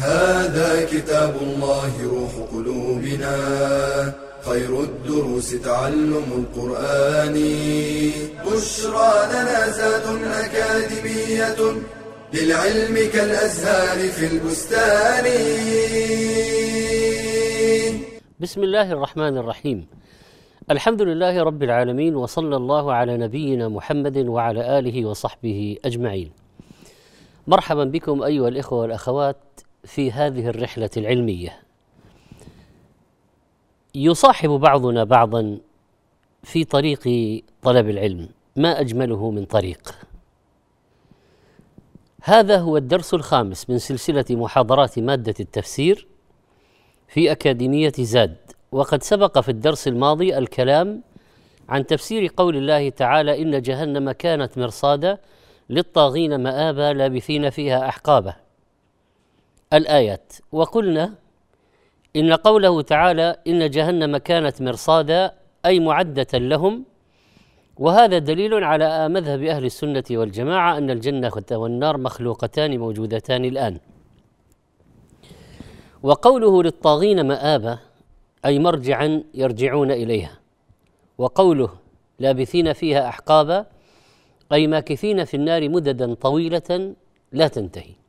هذا كتاب الله روح قلوبنا. خير الدروس تعلم القرآن. بشرى لنا زاد أكاديمية للعلم كالأزهار في البستان. بسم الله الرحمن الرحيم. الحمد لله رب العالمين وصلى الله على نبينا محمد وعلى آله وصحبه أجمعين. مرحبا بكم أيها الإخوة والأخوات في هذه الرحلة العلمية. يصاحب بعضنا بعضا في طريق طلب العلم، ما أجمله من طريق. هذا هو الدرس الخامس من سلسلة محاضرات مادة التفسير في أكاديمية زاد وقد سبق في الدرس الماضي الكلام عن تفسير قول الله تعالى إن جهنم كانت مرصادا للطاغين مآبا لابثين فيها أحقابا الآيات. وقلنا إن قوله تعالى إن جهنم كانت مرصادا أي معدة لهم وهذا دليل على مذهب أهل السنة والجماعة أن الجنة والنار مخلوقتان موجودتان الآن. وقوله للطاغين مآبا أي مرجعا يرجعون إليها. وقوله لابثين فيها أحقابا أي ماكثين في النار مددا طويلة لا تنتهي.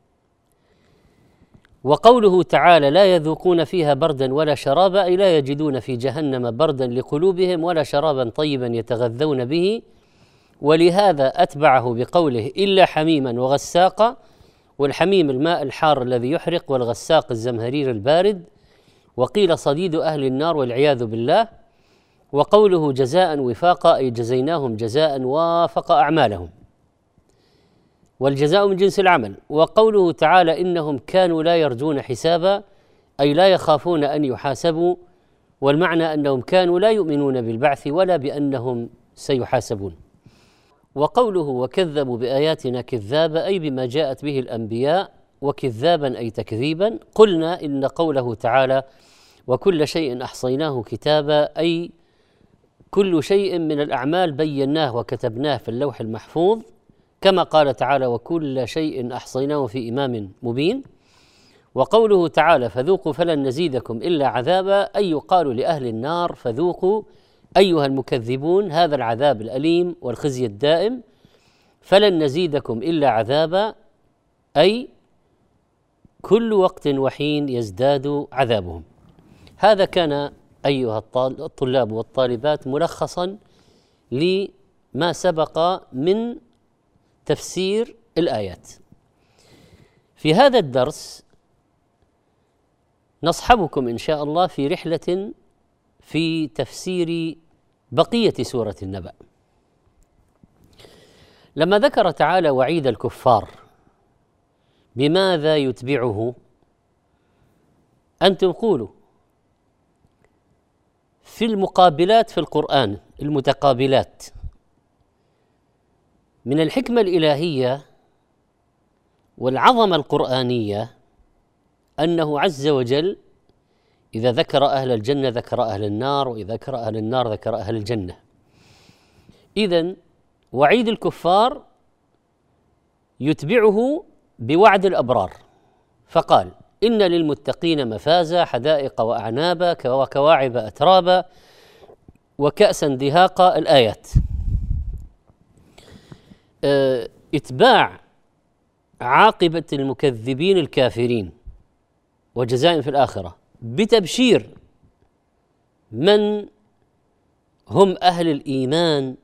وقوله تعالى لا يذوقون فيها بردا ولا شرابا أي لا يجدون في جهنم بردا لقلوبهم ولا شرابا طيبا يتغذون به. ولهذا أتبعه بقوله إلا حميما وغساقا والحميم الماء الحار الذي يحرق والغساق الزمهرير البارد. وقيل صديد أهل النار والعياذ بالله. وقوله جزاء وفاقا أي جزيناهم جزاء وافق أعمالهم. والجزاء من جنس العمل. وقوله تعالى إنهم كانوا لا يرجون حسابا أي لا يخافون أن يحاسبوا والمعنى أنهم كانوا لا يؤمنون بالبعث ولا بأنهم سيحاسبون. وقوله وكذبوا بآياتنا كذابا أي بما جاءت به الأنبياء وكذابا أي تكذيبا قلنا إن قوله تعالى وكل شيء أحصيناه كتابا أي كل شيء من الأعمال بيناه وكتبناه في اللوح المحفوظ. كما قال تعالى وكل شيء أحصيناه في إمام مبين. وقوله تعالى فذوقوا فلن نزيدكم إلا عذابا أي يقال لأهل النار فذوقوا أيها المكذبون هذا العذاب الأليم والخزي الدائم. فلن نزيدكم إلا عذابا أي كل وقت وحين يزداد عذابهم. هذا كان أيها الطلاب والطالبات ملخصا لما سبق من تفسير الآيات. في هذا الدرس نصحبكم إن شاء الله في رحلة في تفسير بقية سورة النبأ. لما ذكر تعالى وعيد الكفار بماذا يتبعه؟ أنتم قولوا. في المقابلات في القرآن المتقابلات. من الحكمة الإلهية والعظمة القرآنية أنه عز وجل إذا ذكر أهل الجنة ذكر أهل النار وإذا ذكر أهل النار ذكر أهل الجنة. اذا وعيد الكفار يتبعه بوعد الأبرار. فقال إن للمتقين مفازا حدائق وأعنابا وكواعب أترابا وكأسا دهاقا الآيات. آه، اتباع عاقبة المكذبين الكافرين وجزاء في الآخرة بتبشير من هم أهل الإيمان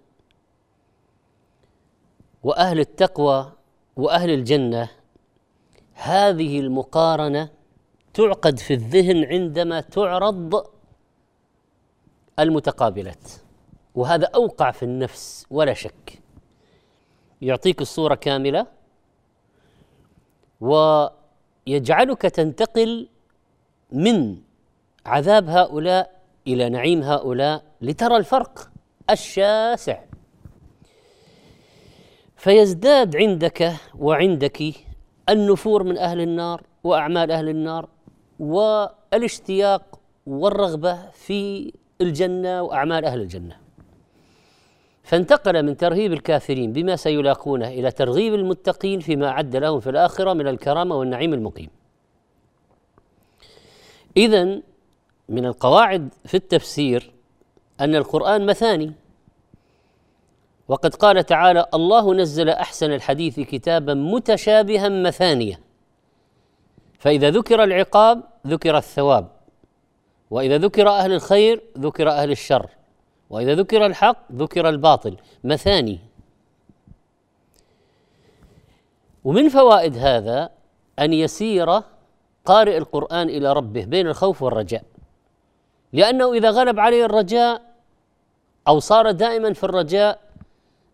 وأهل التقوى وأهل الجنة. هذه المقارنة تعقد في الذهن عندما تعرض المتقابلات وهذا أوقع في النفس ولا شك. يعطيك الصورة كاملة. ويجعلك تنتقل من عذاب هؤلاء إلى نعيم هؤلاء لترى الفرق الشاسع. فيزداد عندك وعندك النفور من أهل النار وأعمال أهل النار والاشتياق والرغبة في الجنة وأعمال أهل الجنة. فانتقل من ترهيب الكافرين بما سيلاقونه إلى ترغيب المتقين فيما أعد لهم في الآخرة من الكرامة والنعيم المقيم. اذا من القواعد في التفسير أن القرآن مثاني. وقد قال تعالى الله نزل أحسن الحديث كتابا متشابها مثانية. فإذا ذكر العقاب ذكر الثواب وإذا ذكر أهل الخير ذكر أهل الشر. وإذا ذكر الحق ذكر الباطل. مثاني ومن فوائد هذا أن يسير قارئ القرآن إلى ربه بين الخوف والرجاء. لأنه إذا غلب عليه الرجاء أو صار دائما في الرجاء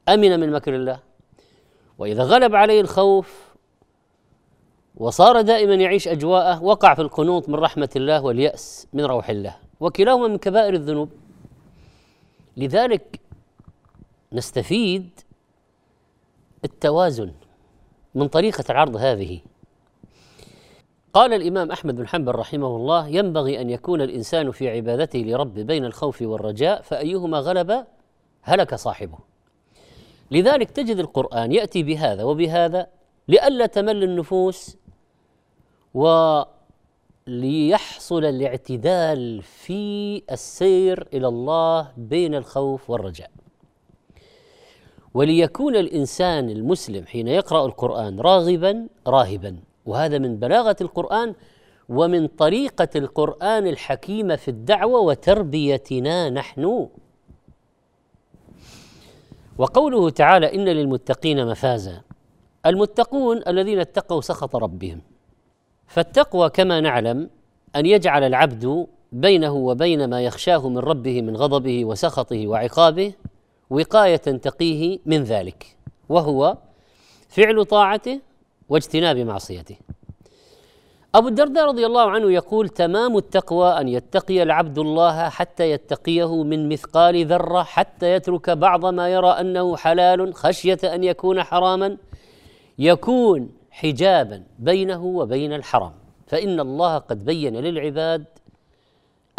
أمن من مكر الله. وإذا غلب عليه الخوف وصار دائما يعيش أجواءه وقع في القنوط من رحمة الله واليأس من روح الله. وكلاهما من كبائر الذنوب. لذلك نستفيد التوازن من طريقة العرض هذه. قال الإمام أحمد بن حنبل رحمه الله ينبغي أن يكون الإنسان في عبادته لربه بين الخوف والرجاء فأيهما غلب هلك صاحبه. لذلك تجد القرآن يأتي بهذا وبهذا لئلا تمل النفوس وليحصل الاعتدال في السير إلى الله بين الخوف والرجاء. وليكون الإنسان المسلم حين يقرأ القرآن راغبا راهبا. وهذا من بلاغة القرآن ومن طريقة القرآن الحكيمه في الدعوة وتربيتنا نحن. وقوله تعالى إن للمتقين مفازا. المتقون الذين اتقوا سخط ربهم. فالتقوى كما نعلم أن يجعل العبد بينه وبين ما يخشاه من ربه من غضبه وسخطه وعقابه وقاية تقيه من ذلك وهو فعل طاعته واجتناب معصيته. أبو الدرداء رضي الله عنه يقول تمام التقوى أن يتقي العبد الله حتى يتقيه من مثقال ذرة حتى يترك بعض ما يرى أنه حلال خشية أن يكون حراما يكون حجابا بينه وبين الحرام فإن الله قد بين للعباد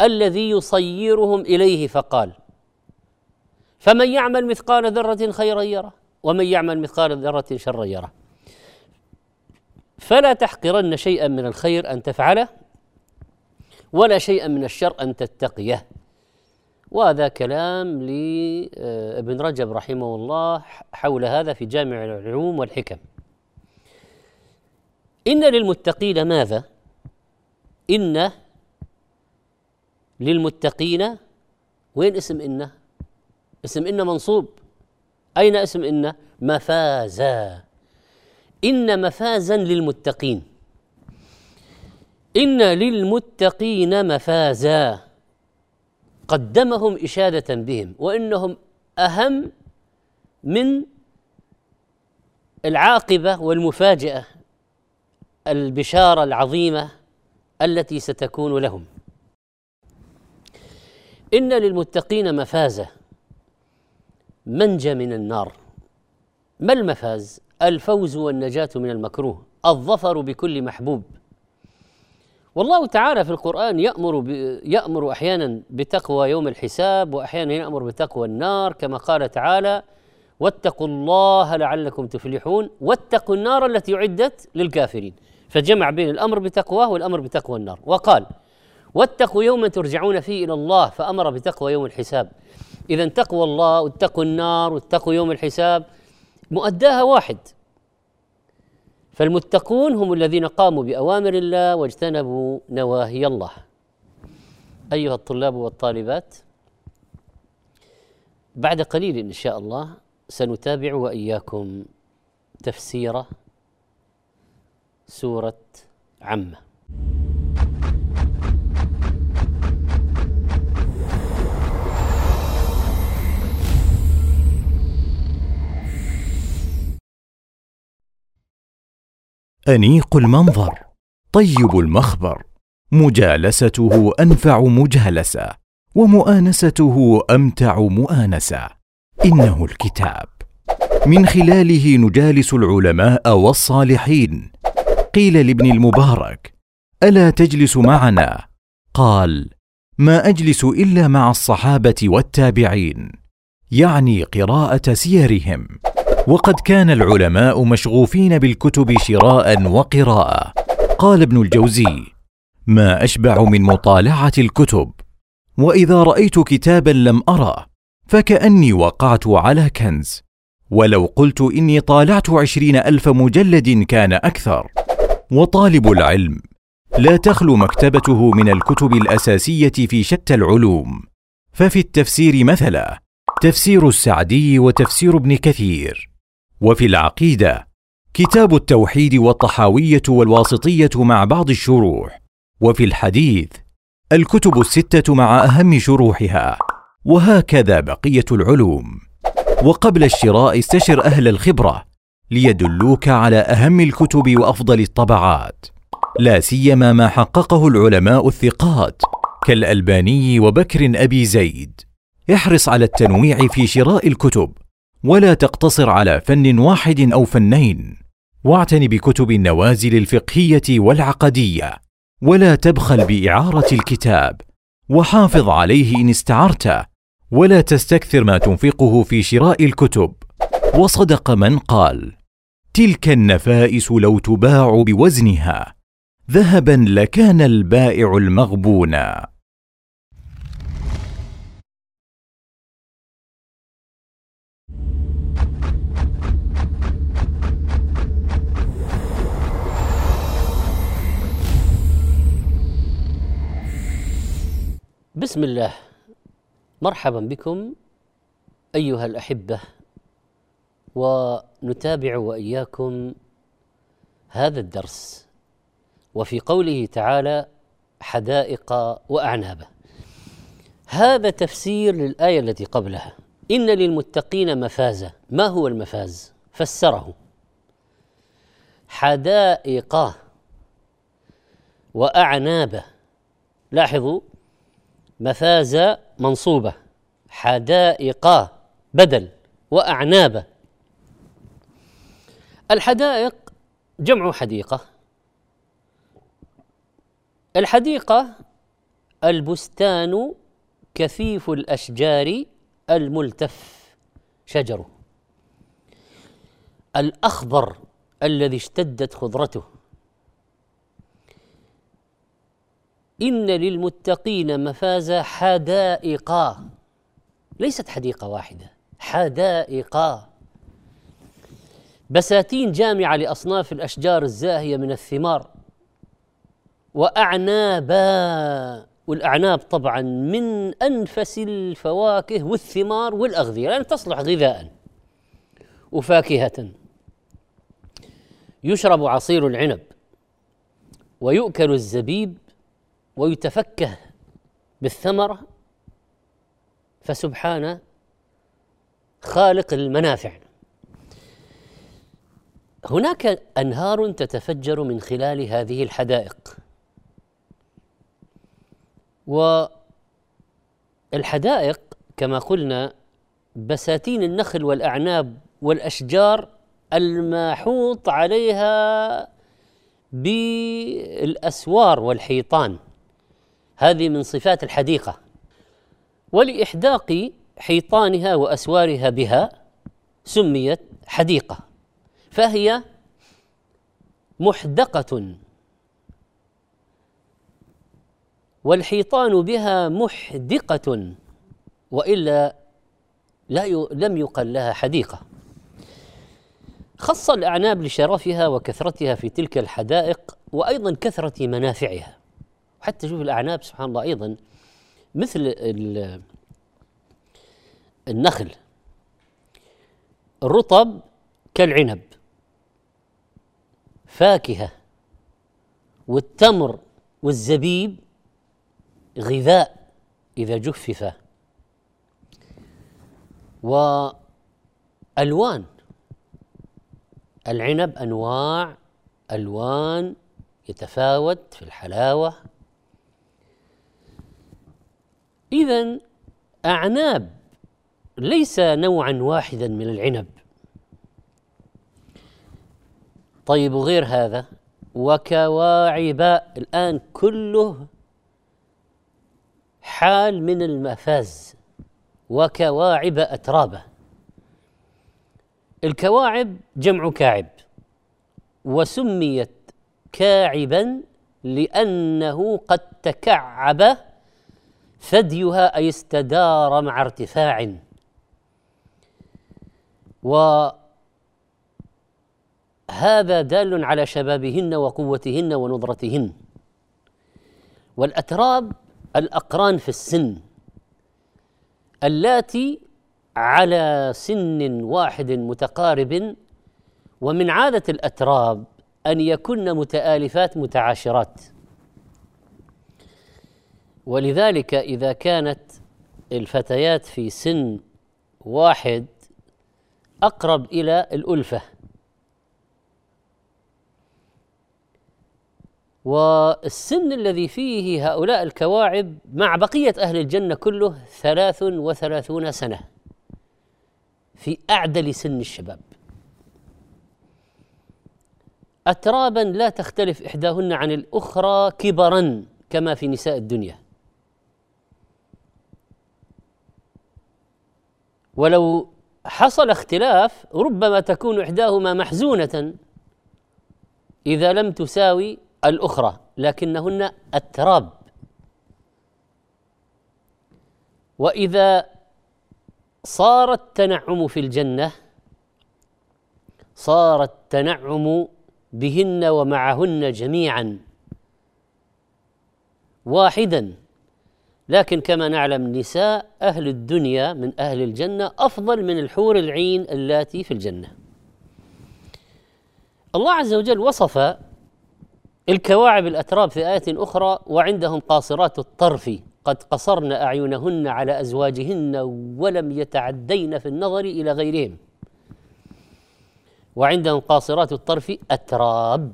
الذي يصيرهم إليه فقال فمن يعمل مثقال ذرة خيرا يره ومن يعمل مثقال ذرة شرا يره. فلا تحقرن شيئا من الخير أن تفعله ولا شيئا من الشر أن تتقيه. وهذا كلام لابن رجب رحمه الله حول هذا في جامع العلوم والحكم. إن للمتقين ماذا؟ إن للمتقين وين اسم إن؟ اسم إن منصوب. أين اسم إن؟ مفازا. إن مفازا للمتقين. إن للمتقين مفازا. قدمهم إشادة بهم وإنهم أهم من العاقبة والمفاجأة البشارة العظيمة التي ستكون لهم. إن للمتقين مفازة. منجى من النار. ما المفاز؟ الفوز والنجاة من المكروه. الظفر بكل محبوب. والله تعالى في القرآن يأمر يأمر أحيانا بتقوى يوم الحساب وأحيانا يأمر بتقوى النار كما قال تعالى واتقوا الله لعلكم تفلحون واتقوا النار التي أعدت للكافرين. فجمع بين الأمر بتقواه والأمر بتقوى النار. وقال واتقوا يوما ترجعون فيه إلى الله فأمر بتقوى يوم الحساب. إذا تقوى الله واتقوا النار واتقوا يوم الحساب مؤداها واحد. فالمتقون هم الذين قاموا بأوامر الله واجتنبوا نواهي الله. أيها الطلاب والطالبات بعد قليل إن شاء الله سنتابع وإياكم تفسير سورة عمة. أنيق المنظر طيب المخبر مجالسته أنفع مجالسة ومؤانسته أمتع مؤانسة. إنه الكتاب. من خلاله نجالس العلماء والصالحين قيل لابن المبارك ألا تجلس معنا؟ قال ما أجلس إلا مع الصحابة والتابعين يعني قراءة سيرهم وقد كان العلماء مشغوفين بالكتب شراء وقراءة. قال ابن الجوزي ما أشبع من مطالعة الكتب وإذا رأيت كتابا لم أرى فكأني وقعت على كنز ولو قلت إني طالعت عشرين ألف مجلد كان أكثر. وطالب العلم. لا تخلو مكتبته من الكتب الأساسية في شتى العلوم. ففي التفسير مثلا تفسير السعدي وتفسير ابن كثير. وفي العقيدة كتاب التوحيد والطحاوية والواسطية مع بعض الشروح. وفي الحديث الكتب الستة مع أهم شروحها. وهكذا بقية العلوم. وقبل الشراء استشر أهل الخبرة. ليدلوك على أهم الكتب وأفضل الطبعات. لا سيما ما حققه العلماء الثقات كالألباني وبكر أبي زيد. احرص على التنويع في شراء الكتب ولا تقتصر على فن واحد أو فنين. واعتن بكتب النوازل الفقهية والعقدية ولا تبخل بإعارة الكتاب. وحافظ عليه إن استعرته ولا تستكثر ما تنفقه في شراء الكتب. وصدق من قال تلك النفائس لو تباع بوزنها ذهبا لكان البائع المغبونا بسم الله. مرحبا بكم أيها الأحبة. ونتابع وإياكم هذا الدرس. وفي قوله تعالى حدائق واعنابا هذا تفسير للآية التي قبلها. إن للمتقين مفازا. ما هو المفاز؟ فسره. حدائق واعنابا لاحظوا مفاز منصوبة. حدائق بدل. وأعناب الحدائق جمع حديقة. الحديقة البستان كثيف الأشجار الملتف شجره الأخضر الذي اشتدت خضرته. إن للمتقين مفاز حدائق. ليست حديقة واحدة حدائق. بساتين جامعة لأصناف الأشجار الزاهية من الثمار وأعنابا والأعناب طبعا من أنفس الفواكه والثمار والأغذية لأن تصلح غذاء وفاكهة. يشرب عصير العنب ويؤكل الزبيب ويتفكه بالثمرة. فسبحان خالق المنافع. هناك أنهار تتفجر من خلال هذه الحدائق. والحدائق كما قلنا بساتين النخل والأعناب والأشجار المحوط عليها بالأسوار والحيطان. هذه من صفات الحديقة. ولإحداق حيطانها وأسوارها بها سميت حديقة. فهي محدقة. والحيطان بها محدقة وإلا لا ي... لم يقل لها حديقة. خص الأعناب لشرفها وكثرتها في تلك الحدائق وأيضا كثرة منافعها. حتى شوف الأعناب سبحان الله أيضا مثل النخل. الرطب كالعنب. فاكهة والتمر والزبيب غذاء إذا جفف. والوان العنب أنواع ألوان يتفاوت في الحلاوة. اذا أعناب ليس نوعا واحدا من العنب. طيب وغير هذا وكواعب الآن كله حال من المفاز وكواعب أترابا الكواعب جمع كاعب وسميت كاعبا لأنه قد تكعب ثديها أي استدار مع ارتفاع. و هذا دال على شبابهن وقوتهن ونضرتهن والأتراب الأقران في السن اللاتي على سن واحد متقارب ومن عادة الأتراب أن يكن متآلفات متعاشرات. ولذلك إذا كانت الفتيات في سن واحد أقرب إلى الألفة. والسن الذي فيه هؤلاء الكواعب مع بقية أهل الجنة كله ثلاث وثلاثون سنة في أعدل سن الشباب. أترابا لا تختلف إحداهن عن الأخرى كبرا كما في نساء الدنيا. ولو حصل اختلاف ربما تكون إحداهما محزونة إذا لم تساوي الأخرى لكنهن التراب. وإذا صار التنعم في الجنة صار التنعم بهن ومعهن جميعا واحدا. لكن كما نعلم نساء أهل الدنيا من أهل الجنة أفضل من الحور العين اللاتي في الجنة. الله عز وجل وصف الكواعب الأتراب في آية أخرى وعندهم قاصرات الطرف. قد قصرن أعينهن على أزواجهن ولم يتعدين في النظر إلى غيرهم. وعندهم قاصرات الطرف أتراب.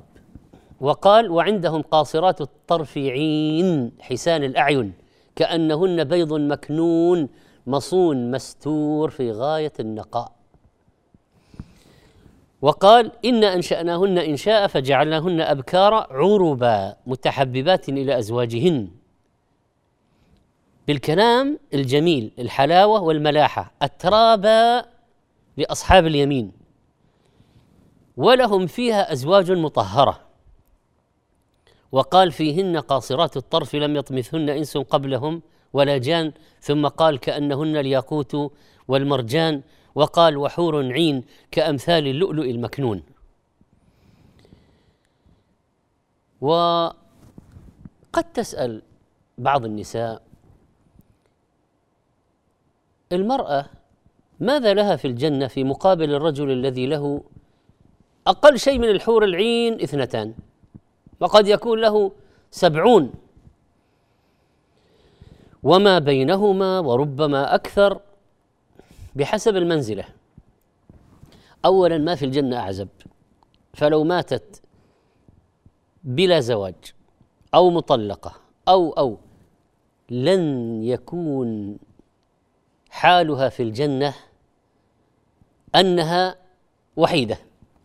وقال وعندهم قاصرات الطرف عين حسان الأعين كأنهن بيض مكنون مصون مستور في غاية النقاء. وقال إن أنشأناهن إنشاء فجعلناهن أبكارا عربا متحببات إلى أزواجهن. بالكلام الجميل الحلاوة والملاحة الترابا لأصحاب اليمين ولهم فيها أزواج مطهرة. وقال فيهن قاصرات الطرف لم يطمثهن إنس قبلهم ولا جان ثم قال كأنهن الياقوت والمرجان وقال وحور عين كأمثال اللؤلؤ المكنون. وقد تسأل بعض النساء المرأة ماذا لها في الجنة في مقابل الرجل الذي له أقل شيء من الحور العين اثنتان وقد يكون له سبعون. وما بينهما وربما أكثر بحسب المنزلة. اولا ما في الجنة أعزب. فلو ماتت بلا زواج أو مطلقة أو أو لن يكون حالها في الجنة أنها وحيدة.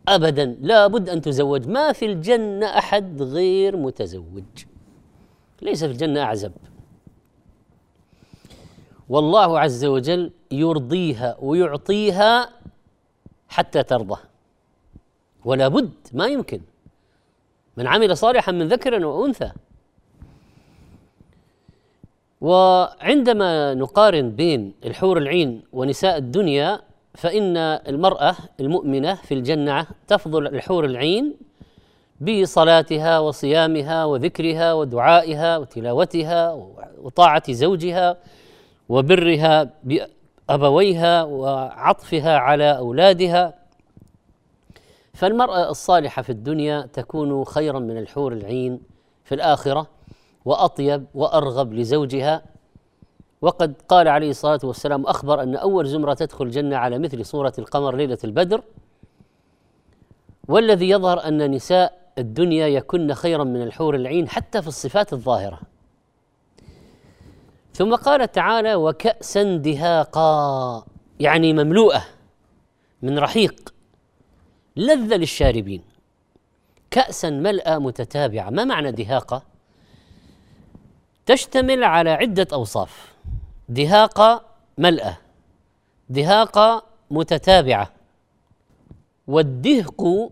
ابدا لا بد أن تزوج. ما في الجنة أحد غير متزوج. ليس في الجنة أعزب. والله عز وجل يرضيها ويعطيها حتى ترضى. ولا بد ما يمكن. من عمل صالحا من ذكر وأنثى. وعندما نقارن بين الحور العين ونساء الدنيا فإن المرأة المؤمنة في الجنة تفضل الحور العين بصلاتها وصيامها وذكرها ودعائها وتلاوتها وطاعة زوجها. وبرها بأبويها وعطفها على أولادها. فالمرأة الصالحة في الدنيا تكون خيرا من الحور العين في الآخرة وأطيب وأرغب لزوجها. وقد قال عليه الصلاة والسلام أخبر أن أول زمرة تدخل الجنة على مثل صورة القمر ليلة البدر. والذي يظهر أن نساء الدنيا يكن خيرا من الحور العين حتى في الصفات الظاهرة. ثم قال تعالى وكأسا دهاقا يعني مملوءة من رحيق. لذة للشاربين. كأسا ملأى متتابعة. ما معنى دهاقة؟ تشتمل على عدة أوصاف. دهاقة ملأى. دهاقة متتابعة. والدهق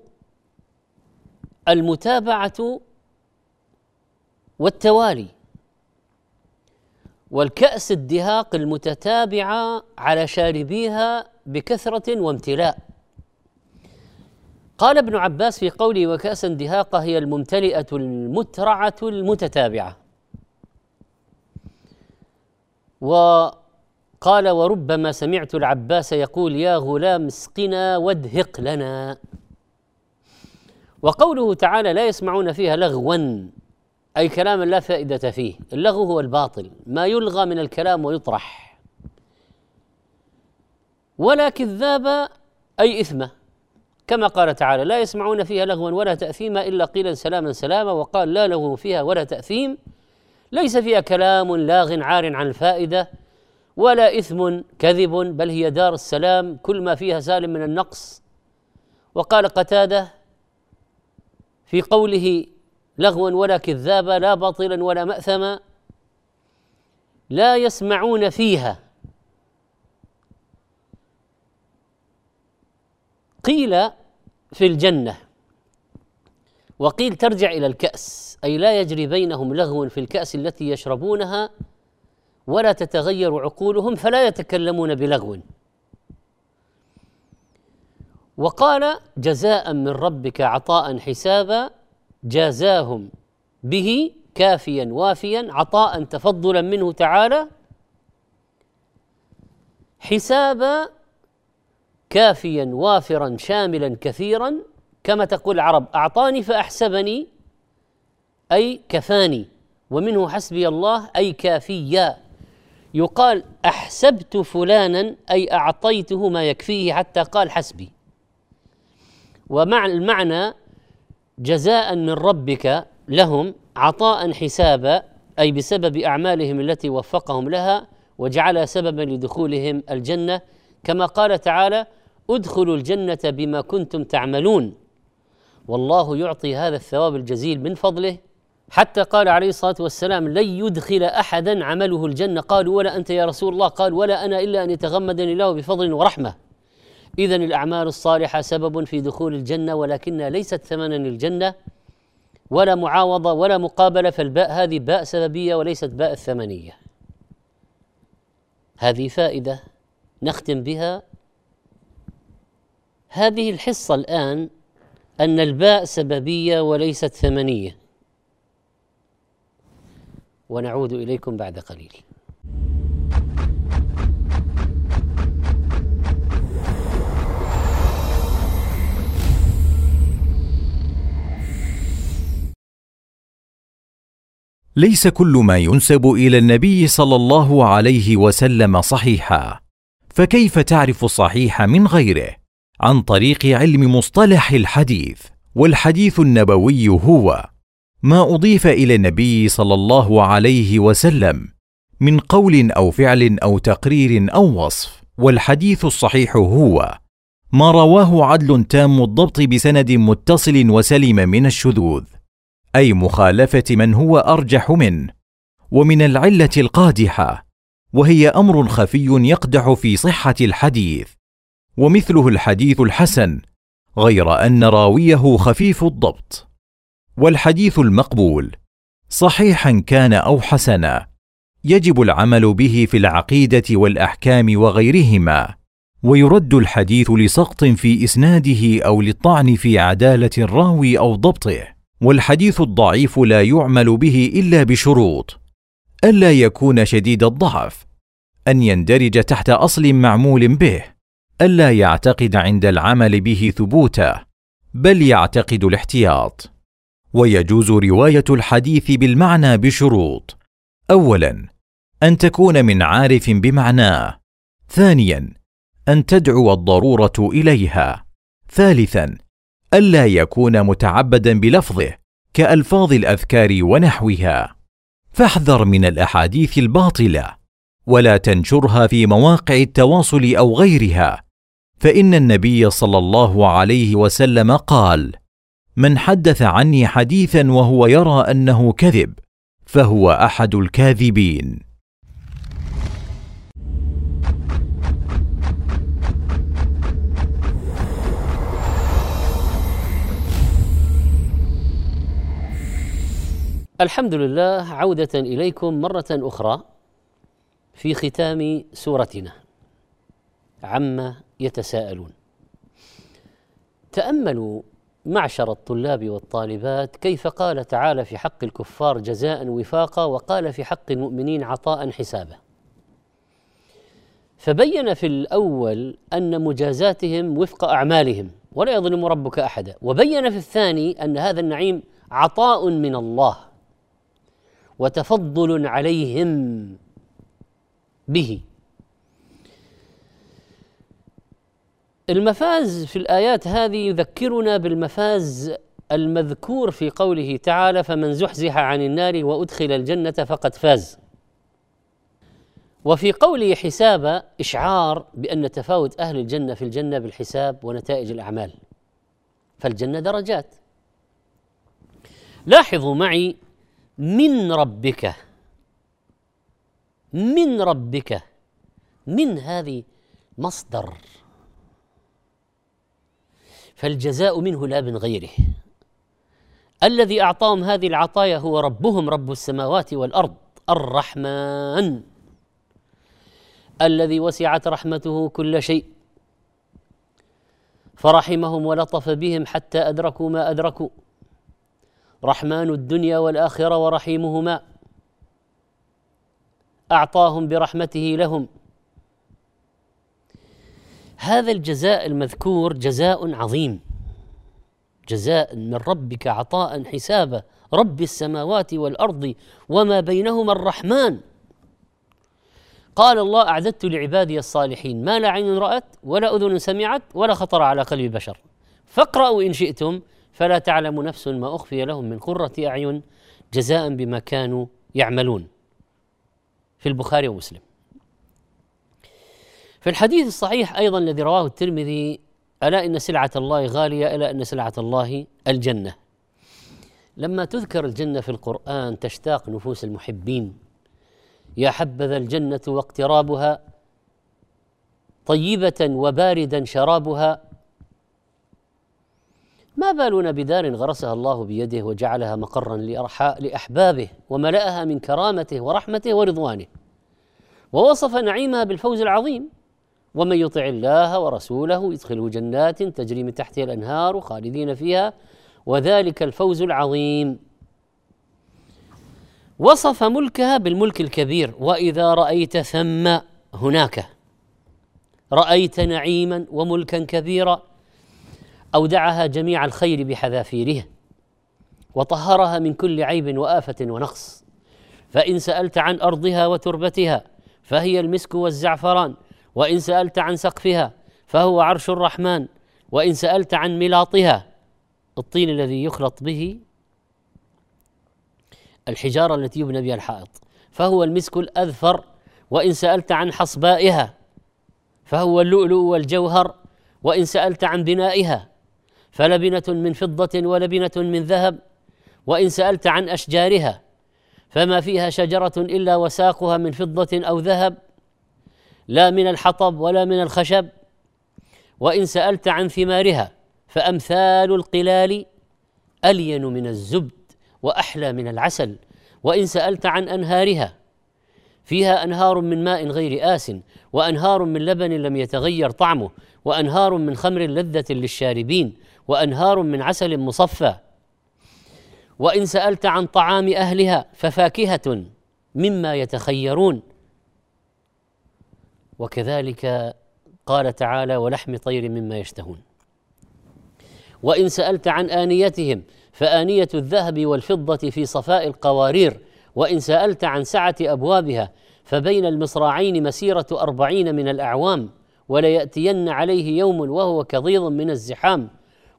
المتابعة والتوالي. والكأس الدهاق المتتابعة على شاربيها بكثرة وامتلاء. قال ابن عباس في قوله وكأسا دهاقة هي الممتلئة المترعة المتتابعة. وقال وربما سمعت العباس يقول يا غلام اسقنا وادهق لنا. وقوله تعالى لا يسمعون فيها لغوا. أي كلاما لا فائدة فيه. اللغو هو الباطل. ما يلغى من الكلام ويطرح. ولا كذاب أي اثمه كما قال تعالى لا يسمعون فيها لغوا ولا تاثيما إلا قيلا سلاما سلاما. وقال لا لغو فيها ولا تأثيم. ليس فيها كلام لاغ عار عن الفائدة ولا إثم كذب بل هي دار السلام. كل ما فيها سالم من النقص. وقال قتادة في قوله لغوا ولا كذابا لا باطلا ولا مأثما لا يسمعون فيها. قيل في الجنة وقيل ترجع إلى الكأس أي لا يجري بينهم لغو في الكأس التي يشربونها ولا تتغير عقولهم فلا يتكلمون بلغو. وقال جزاء من ربك عطاء حسابا جازاهم به كافيا وافيا عطاء تفضلا منه تعالى. حسابا كافيا وافرا شاملا كثيرا. كما تقول العرب أعطاني فأحسبني أي كفاني. ومنه حسبي الله أي كافيا. يقال أحسبت فلانا أي أعطيته ما يكفيه حتى قال حسبي. ومع المعنى جزاء من ربك لهم عطاء حسابا أي بسبب أعمالهم التي وفقهم لها وجعلها سببا لدخولهم الجنة. كما قال تعالى أدخلوا الجنة بما كنتم تعملون والله يعطي هذا الثواب الجزيل من فضله. حتى قال عليه الصلاة والسلام لن يدخل أحدا عمله الجنة قالوا ولا أنت يا رسول الله قال ولا أنا إلا أن يتغمدني الله بفضل ورحمة اذا الأعمال الصالحة سبب في دخول الجنة ولكنها ليست ثمنا للجنه ولا معاوضة ولا مقابلة فالباء هذه باء سببية وليست باء الثمنيه هذه فائدة نختم بها. هذه الحصة الآن أن الباء سببية وليست ثمنية. ونعود إليكم بعد قليل. ليس كل ما ينسب إلى النبي صلى الله عليه وسلم صحيحا. فكيف تعرف الصحيح من غيره؟ عن طريق علم مصطلح الحديث والحديث النبوي هو ما أضيف إلى النبي صلى الله عليه وسلم من قول أو فعل أو تقرير أو وصف والحديث الصحيح هو ما رواه عدل تام الضبط بسند متصل وسلم من الشذوذ. أي مخالفة من هو أرجح منه ومن العلة القادحة وهي أمر خفي يقدح في صحة الحديث ومثله الحديث الحسن غير أن راويه خفيف الضبط. والحديث المقبول صحيحا كان أو حسنا يجب العمل به في العقيدة والأحكام وغيرهما ويرد الحديث لسقط في إسناده أو للطعن في عدالة الراوي أو ضبطه. والحديث الضعيف لا يعمل به إلا بشروط. ألا يكون شديد الضعف. أن يندرج تحت أصل معمول به. ألا يعتقد عند العمل به ثبوته بل يعتقد الاحتياط. ويجوز رواية الحديث بالمعنى بشروط. اولا أن تكون من عارف بمعناه. ثانيا أن تدعو الضرورة إليها. ثالثا ألا يكون متعبدا بلفظه كألفاظ الأذكار ونحوها. فاحذر من الأحاديث الباطلة ولا تنشرها في مواقع التواصل أو غيرها. فإن النبي صلى الله عليه وسلم قال من حدث عني حديثا وهو يرى أنه كذب فهو أحد الكاذبين. الحمد لله عودة إليكم مرة أخرى في ختام سورتنا. عما يتساءلون. تأملوا معشر الطلاب والطالبات كيف قال تعالى في حق الكفار جزاء وفاقا وقال في حق المؤمنين عطاء حسابا. فبين في الأول أن مجازاتهم وفق أعمالهم ولا يظلم ربك أحدا. وبين في الثاني أن هذا النعيم عطاء من الله. وتفضل عليهم به. المفاز في الآيات هذه يذكرنا بالمفاز المذكور في قوله تعالى فمن زحزح عن النار وأدخل الجنة فقد فاز وفي قوله حساب إشعار بأن تفاوت أهل الجنة في الجنة بالحساب ونتائج الأعمال. فالجنة درجات. لاحظوا معي من ربك من ربك من هذه مصدر. فالجزاء منه لا من غيره. الذي أعطاهم هذه العطايا هو ربهم رب السماوات والأرض الرحمن. الذي وسعت رحمته كل شيء. فرحمهم ولطف بهم حتى أدركوا ما أدركوا. رحمن الدنيا والآخرة ورحيمهما. أعطاهم برحمته لهم. هذا الجزاء المذكور جزاء عظيم. جزاء من ربك عطاء حسابا رب السماوات والأرض وما بينهما الرحمن. قال الله أعددت لعبادي الصالحين. ما لا عين رأت ولا أذن سمعت ولا خطر على قلب بشر. فاقرأوا إن شئتم. فلا تعلم نفس ما أخفي لهم من قرة أعين جزاء بما كانوا يعملون. في البخاري ومسلم. في الحديث الصحيح أيضا الذي رواه الترمذي ألا إن سلعة الله غالية ألا إن سلعة الله الجنة. لما تذكر الجنة في القرآن تشتاق نفوس المحبين. يا حبذا الجنة واقترابها طيبة وباردا شرابها ما بالنا بدار غرسها الله بيده وجعلها مقرا لأحبابه وملأها من كرامته ورحمته ورضوانه. ووصف نعيمها بالفوز العظيم. ومن يطع الله ورسوله يدخله جنات تجري من تحتها الأنهار خالدين فيها. وذلك الفوز العظيم. وصف ملكها بالملك الكبير. وإذا رأيت ثم هناك. رأيت نعيما وملكا كبيرا. أودعها جميع الخير بحذافيرها وطهرها من كل عيب وآفة ونقص. فإن سألت عن أرضها وتربتها فهي المسك والزعفران. وإن سألت عن سقفها فهو عرش الرحمن. وإن سألت عن ملاطها الطين الذي يخلط به الحجارة التي يبنى بها الحائط. فهو المسك الأذفر. وإن سألت عن حصبائها فهو اللؤلؤ والجوهر. وإن سألت عن بنائها فلبنة من فضة ولبنة من ذهب وإن سألت عن أشجارها فما فيها شجرة إلا وساقها من فضة أو ذهب لا من الحطب ولا من الخشب. وإن سألت عن ثمارها فأمثال القلال ألين من الزبد وأحلى من العسل. وإن سألت عن أنهارها فيها أنهار من ماء غير آس وأنهار من لبن لم يتغير طعمه وأنهار من خمر لذة للشاربين. وأنهار من عسل مصفى. وإن سألت عن طعام أهلها ففاكهة مما يتخيرون. وكذلك قال تعالى ولحم طير مما يشتهون. وإن سألت عن آنيتهم فآنية الذهب والفضة في صفاء القوارير. وإن سألت عن سعة أبوابها فبين المصراعين مسيرة أربعين من الأعوام. ولياتين عليه يوم وهو كضيض من الزحام.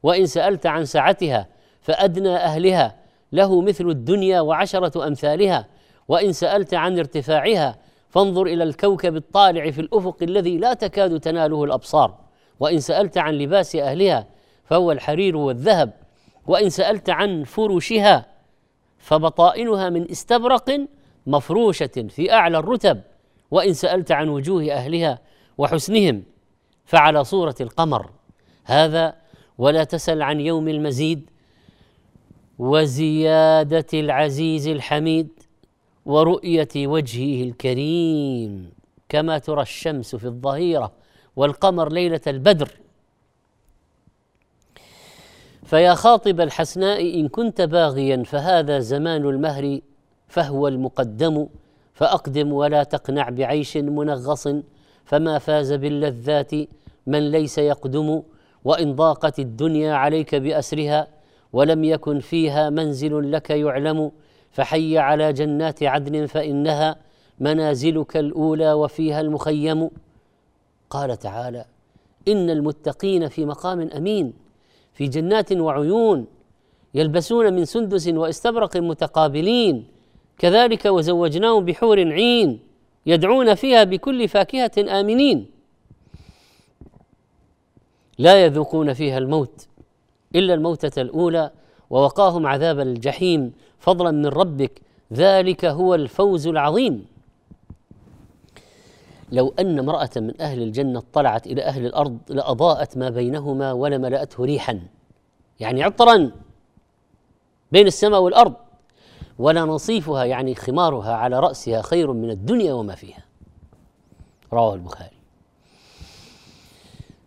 وإن سألت عن سعتها فأدنى أهلها له مثل الدنيا وعشرة أمثالها وإن سألت عن ارتفاعها فانظر إلى الكوكب الطالع في الأفق الذي لا تكاد تناله الأبصار وإن سألت عن لباس أهلها فهو الحرير والذهب وإن سألت عن فرشها فبطائنها من استبرق مفروشة في أعلى الرتب وإن سألت عن وجوه أهلها وحسنهم فعلى صورة القمر. هذا ولا تسل عن يوم المزيد وزيادة العزيز الحميد ورؤية وجهه الكريم. كما ترى الشمس في الظهيرة والقمر ليلة البدر. فيا خاطب الحسناء إن كنت باغيا فهذا زمان المهر فهو المقدم. فأقدم ولا تقنع بعيش منغص فما فاز باللذات من ليس يقدم. وإن ضاقت الدنيا عليك بأسرها ولم يكن فيها منزل لك يعلم فحي على جنات عدن فإنها منازلك الأولى وفيها المخيم. قال تعالى إن المتقين في مقام أمين في جنات وعيون يلبسون من سندس واستبرق متقابلين. كذلك وزوجناهم بحور عين يدعون فيها بكل فاكهة آمنين. لا يذوقون فيها الموت إلا الموتة الأولى ووقاهم عذاب الجحيم. فضلا من ربك ذلك هو الفوز العظيم. لو أن امرأة من أهل الجنة اطلعت إلى أهل الأرض لأضاءت ما بينهما ولملأته ريحا يعني عطرا بين السماء والأرض ولنصيفها يعني خمارها على رأسها خير من الدنيا وما فيها. رواه البخاري.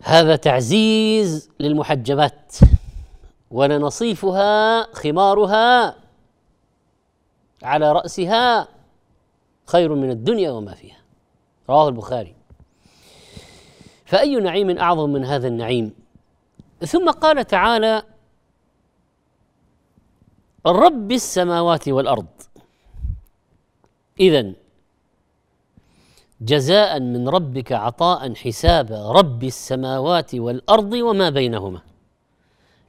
هذا تعزيز للمحجبات ولنصيفها خمارها على رأسها خير من الدنيا وما فيها. رواه البخاري. فأي نعيم أعظم من هذا النعيم؟ ثم قال تعالى رب السماوات والأرض. إذا جزاء من ربك عطاء حسابا رب السماوات والأرض وما بينهما.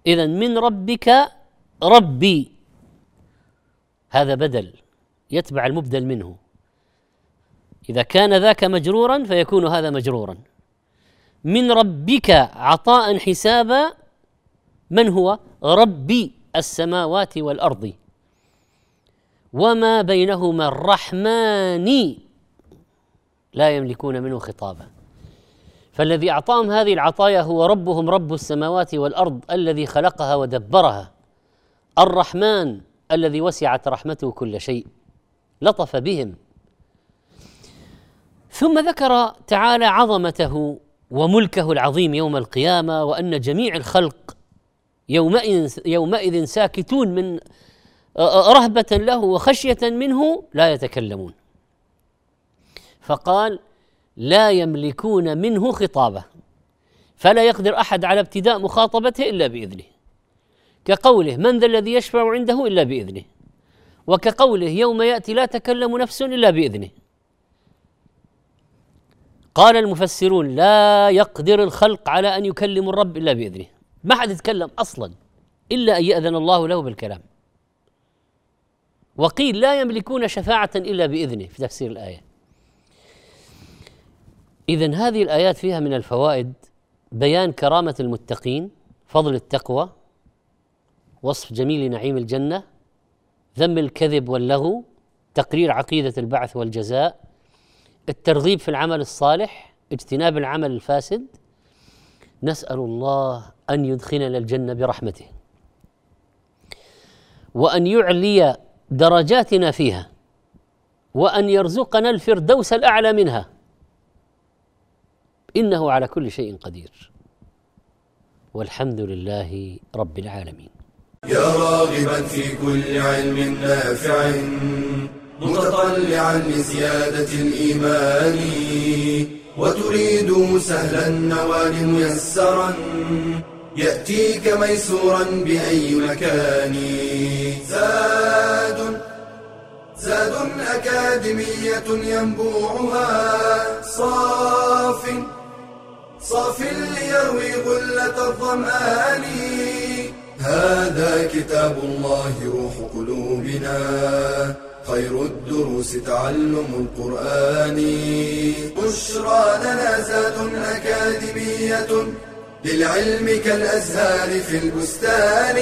إذا من ربك ربي. هذا بدل يتبع المبدل منه. إذا كان ذاك مجرورا فيكون هذا مجرورا. من ربك عطاء حسابا من هو؟ ربي السماوات والأرض. وما بينهما الرحمن. لا يملكون منه خطابا. فالذي أعطاهم هذه العطايا هو ربهم رب السماوات والأرض الذي خلقها ودبرها. الرحمن الذي وسعت رحمته كل شيء. لطف بهم. ثم ذكر تعالى عظمته وملكه العظيم يوم القيامة وأن جميع الخلق يومئذ يومئذ ساكتون من رهبة له وخشية منه لا يتكلمون. فقال لا يملكون منه خطابة فلا يقدر أحد على ابتداء مخاطبته إلا بإذنه. كقوله من ذا الذي يشفع عنده إلا بإذنه وكقوله يوم يأتي لا تكلم نفس إلا بإذنه. قال المفسرون لا يقدر الخلق على أن يكلموا الرب إلا بإذنه. ما حد يتكلم أصلا إلا أن يأذن الله له بالكلام. وقيل لا يملكون شفاعة إلا بإذنه في تفسير الآية. إذا هذه الآيات فيها من الفوائد بيان كرامة المتقين فضل التقوى وصف جميل نعيم الجنة ذم الكذب واللغو تقرير عقيدة البعث والجزاء الترغيب في العمل الصالح اجتناب العمل الفاسد. نسأل الله أن يدخلنا الجنة برحمته وأن يعلي درجاتنا فيها وأن يرزقنا الفردوس الأعلى منها. إنه على كل شيء قدير. والحمد لله رب العالمين. يا راغبا في كل علم نافع متطلعا لزيادة الإيمان وتريد سهلا النوال ميسرا يأتيك ميسورا بأي مكان. زاد زاد أكاديمية ينبوعها صاف صاف ليروي غلة الظمآن. هذا كتاب الله روح قلوبنا. خير الدروس تعلم القرآن. بشرى لنا زاد أكاديمية للعلم كالأزهار في البستان.